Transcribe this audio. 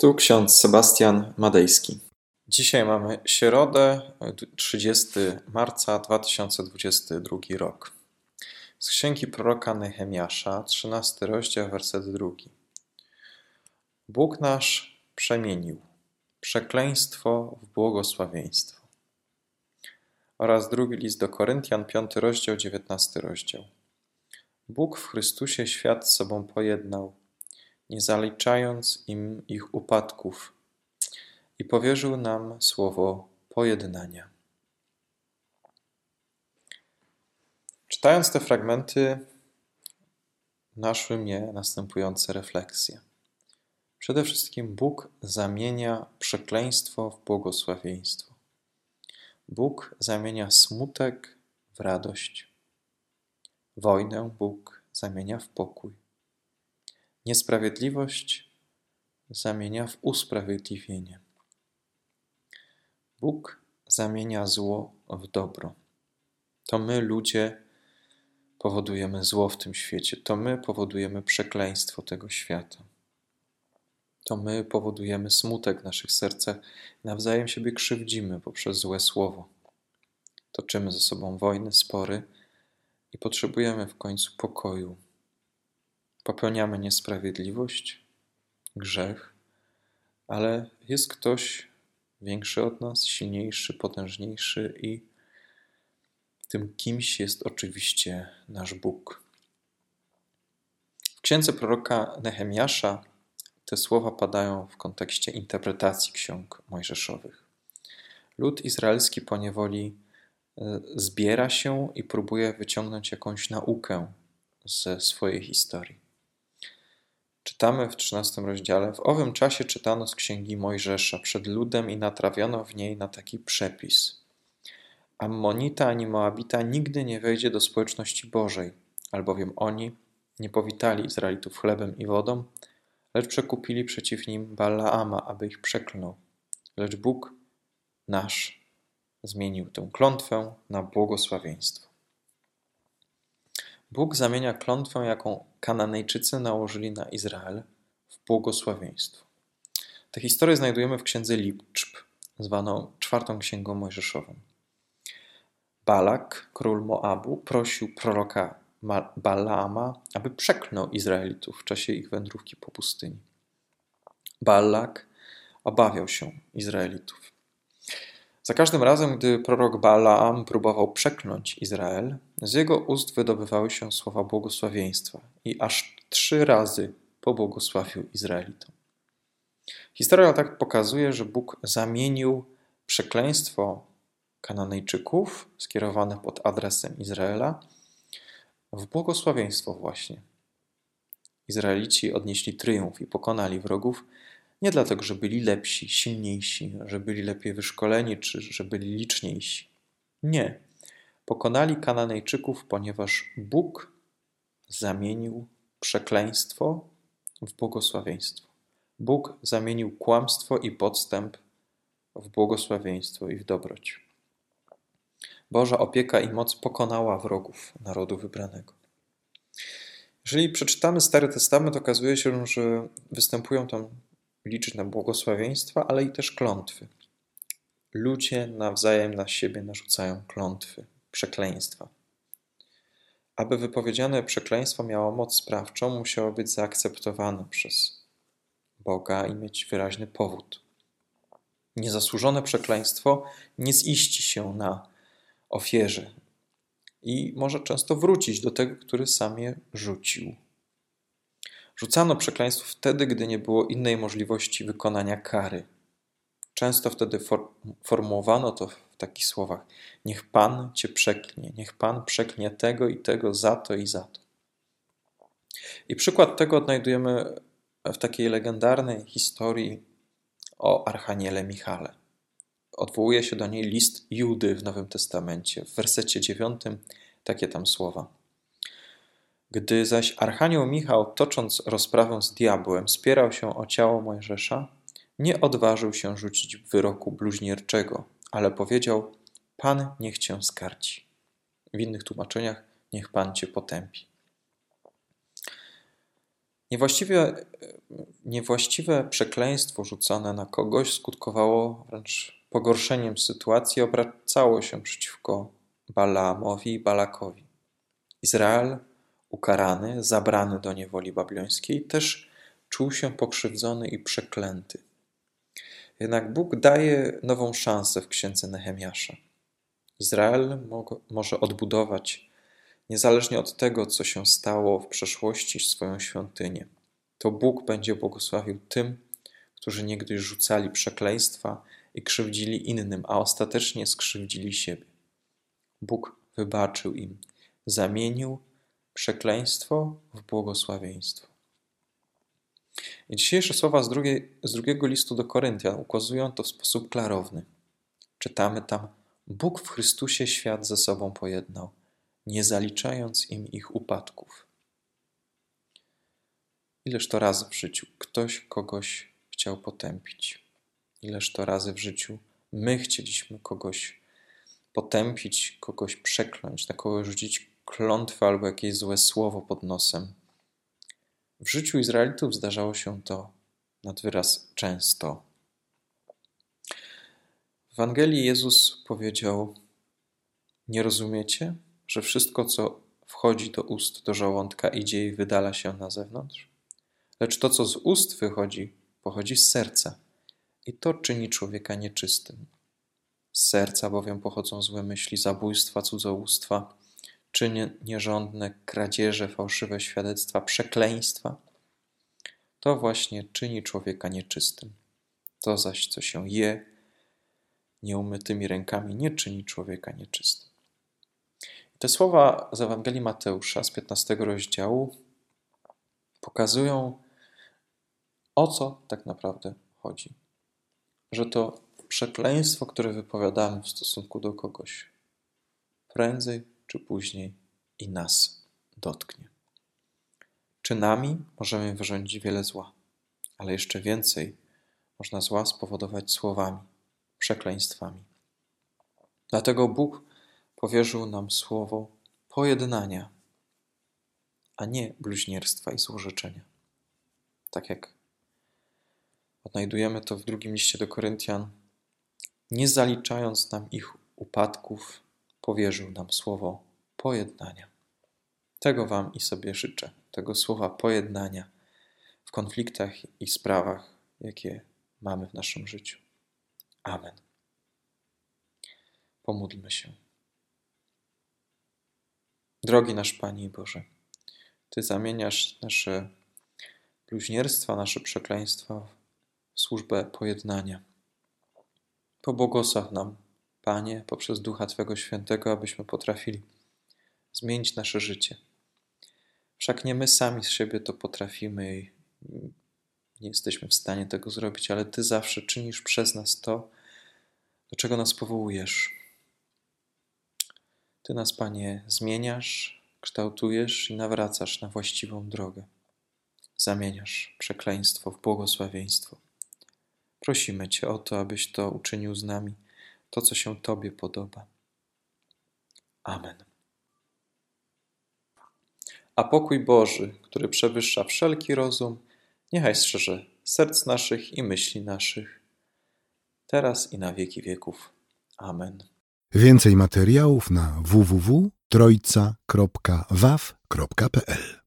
Tu ksiądz Sebastian Madejski. Dzisiaj mamy środę, 30 marca 2022 rok. Z księgi proroka Nehemiasza, 13 rozdział, werset 2. Bóg nasz przemienił przekleństwo w błogosławieństwo. Oraz drugi list do Koryntian, 5 rozdział, 19 rozdział. Bóg w Chrystusie świat z sobą pojednał nie zaliczając im ich upadków, i powierzył nam słowo pojednania. Czytając te fragmenty, naszły mnie następujące refleksje. Przede wszystkim Bóg zamienia przekleństwo w błogosławieństwo. Bóg zamienia smutek w radość. Wojnę Bóg zamienia w pokój. Niesprawiedliwość zamienia w usprawiedliwienie. Bóg zamienia zło w dobro. To my, ludzie, powodujemy zło w tym świecie. To my powodujemy przekleństwo tego świata. To my powodujemy smutek w naszych sercach, nawzajem siebie krzywdzimy poprzez złe słowo. Toczymy ze sobą wojny, spory i potrzebujemy w końcu pokoju, popełniamy niesprawiedliwość, grzech, ale jest ktoś większy od nas, silniejszy, potężniejszy i tym kimś jest oczywiście nasz Bóg. W księdze proroka Nehemiasza te słowa padają w kontekście interpretacji ksiąg mojżeszowych. Lud izraelski po niewoli e, zbiera się i próbuje wyciągnąć jakąś naukę ze swojej historii. Czytamy w XIII rozdziale: W owym czasie czytano z księgi Mojżesza przed ludem i natrawiono w niej na taki przepis. Ammonita ani Moabita nigdy nie wejdzie do społeczności Bożej, albowiem oni nie powitali Izraelitów chlebem i wodą, lecz przekupili przeciw nim Balaama, aby ich przeklnął. Lecz Bóg nasz zmienił tę klątwę na błogosławieństwo. Bóg zamienia klątwę, jaką Kananejczycy nałożyli na Izrael, w błogosławieństwo. Tę historię znajdujemy w księdze Liczb, zwaną czwartą księgą mojżeszową. Balak, król Moabu, prosił proroka Balaama, aby przeklnął Izraelitów w czasie ich wędrówki po pustyni. Balak obawiał się Izraelitów. Za każdym razem, gdy prorok Balaam próbował przekląć Izrael, z jego ust wydobywały się słowa błogosławieństwa i aż trzy razy pobłogosławił Izraelitom. Historia tak pokazuje, że Bóg zamienił przekleństwo Kananejczyków skierowane pod adresem Izraela w błogosławieństwo właśnie. Izraelici odnieśli triumf i pokonali wrogów, nie dlatego, że byli lepsi, silniejsi, że byli lepiej wyszkoleni, czy że byli liczniejsi. Nie. Pokonali Kananejczyków, ponieważ Bóg zamienił przekleństwo w błogosławieństwo. Bóg zamienił kłamstwo i podstęp w błogosławieństwo i w dobroć. Boża opieka i moc pokonała wrogów narodu wybranego. Jeżeli przeczytamy Stary Testament, okazuje się, że występują tam liczne błogosławieństwa, ale i też klątwy. Ludzie nawzajem na siebie narzucają klątwy, przekleństwa. Aby wypowiedziane przekleństwo miało moc sprawczą, musiało być zaakceptowane przez Boga i mieć wyraźny powód. Niezasłużone przekleństwo nie ziści się na ofierze i może często wrócić do tego, który sam je rzucił. Rzucano przekleństwo wtedy, gdy nie było innej możliwości wykonania kary. Często wtedy for, formułowano to w takich słowach: Niech Pan cię przeknie, niech Pan przeknie tego i tego za to i za to. I przykład tego odnajdujemy w takiej legendarnej historii o Archaniele Michale. Odwołuje się do niej list Judy w Nowym Testamencie. W wersecie 9 takie tam słowa. Gdy zaś Archanioł Michał, tocząc rozprawę z diabłem, spierał się o ciało Mojżesza, nie odważył się rzucić wyroku bluźnierczego, ale powiedział: Pan niech cię skarci. W innych tłumaczeniach: Niech Pan cię potępi. Niewłaściwe, niewłaściwe przekleństwo rzucone na kogoś skutkowało wręcz pogorszeniem sytuacji, obracało się przeciwko Balaamowi i Balakowi. Izrael, ukarany, zabrany do niewoli babilońskiej, też czuł się pokrzywdzony i przeklęty. Jednak Bóg daje nową szansę w księdze Nehemiasza. Izrael może odbudować, niezależnie od tego, co się stało w przeszłości, swoją świątynię. To Bóg będzie błogosławił tym, którzy niegdyś rzucali przekleństwa i krzywdzili innym, a ostatecznie skrzywdzili siebie. Bóg wybaczył im, zamienił przekleństwo w błogosławieństwo. I dzisiejsze słowa z, drugiej, z drugiego listu do Koryntian ukazują to w sposób klarowny. Czytamy tam: Bóg w Chrystusie świat ze sobą pojednał, nie zaliczając im ich upadków. Ileż to razy w życiu ktoś kogoś chciał potępić? Ileż to razy w życiu my chcieliśmy kogoś potępić, kogoś przekląć, na kogoś rzucić klątwę albo jakieś złe słowo pod nosem? W życiu Izraelitów zdarzało się to nad wyraz często. W Ewangelii Jezus powiedział: Nie rozumiecie, że wszystko, co wchodzi do ust, do żołądka, idzie i wydala się na zewnątrz? Lecz to, co z ust wychodzi, pochodzi z serca i to czyni człowieka nieczystym. Z serca bowiem pochodzą złe myśli, zabójstwa, cudzołóstwa, czyny nierządne, kradzieże, fałszywe świadectwa, przekleństwa. To właśnie czyni człowieka nieczystym. To zaś, co się je nieumytymi rękami, nie czyni człowieka nieczystym. Te słowa z Ewangelii Mateusza z 15 rozdziału pokazują, o co tak naprawdę chodzi. Że to przekleństwo, które wypowiadamy w stosunku do kogoś, prędzej czy później i nas dotknie. Czynami możemy wyrządzić wiele zła, ale jeszcze więcej można zła spowodować słowami, przekleństwami. Dlatego Bóg powierzył nam słowo pojednania, a nie bluźnierstwa i złorzeczenia. Tak jak odnajdujemy to w drugim liście do Koryntian, nie zaliczając nam ich upadków, powierzył nam słowo pojednania. Tego Wam i sobie życzę, tego słowa pojednania w konfliktach i sprawach, jakie mamy w naszym życiu. Amen. Pomódlmy się. Drogi nasz Panie Boże, Ty zamieniasz nasze bluźnierstwa, nasze przekleństwa w służbę pojednania. Pobłogosław nam, Panie, poprzez Ducha Twego Świętego, abyśmy potrafili zmienić nasze życie. Wszak nie my sami z siebie to potrafimy i nie jesteśmy w stanie tego zrobić, ale Ty zawsze czynisz przez nas to, do czego nas powołujesz. Ty nas, Panie, zmieniasz, kształtujesz i nawracasz na właściwą drogę. Zamieniasz przekleństwo w błogosławieństwo. Prosimy Cię o to, abyś to uczynił z nami, to, co się Tobie podoba. Amen. A pokój Boży, który przewyższa wszelki rozum, niechaj strzeże serc naszych i myśli naszych, teraz i na wieki wieków. Amen. Więcej materiałów na www.trojca.waw.pl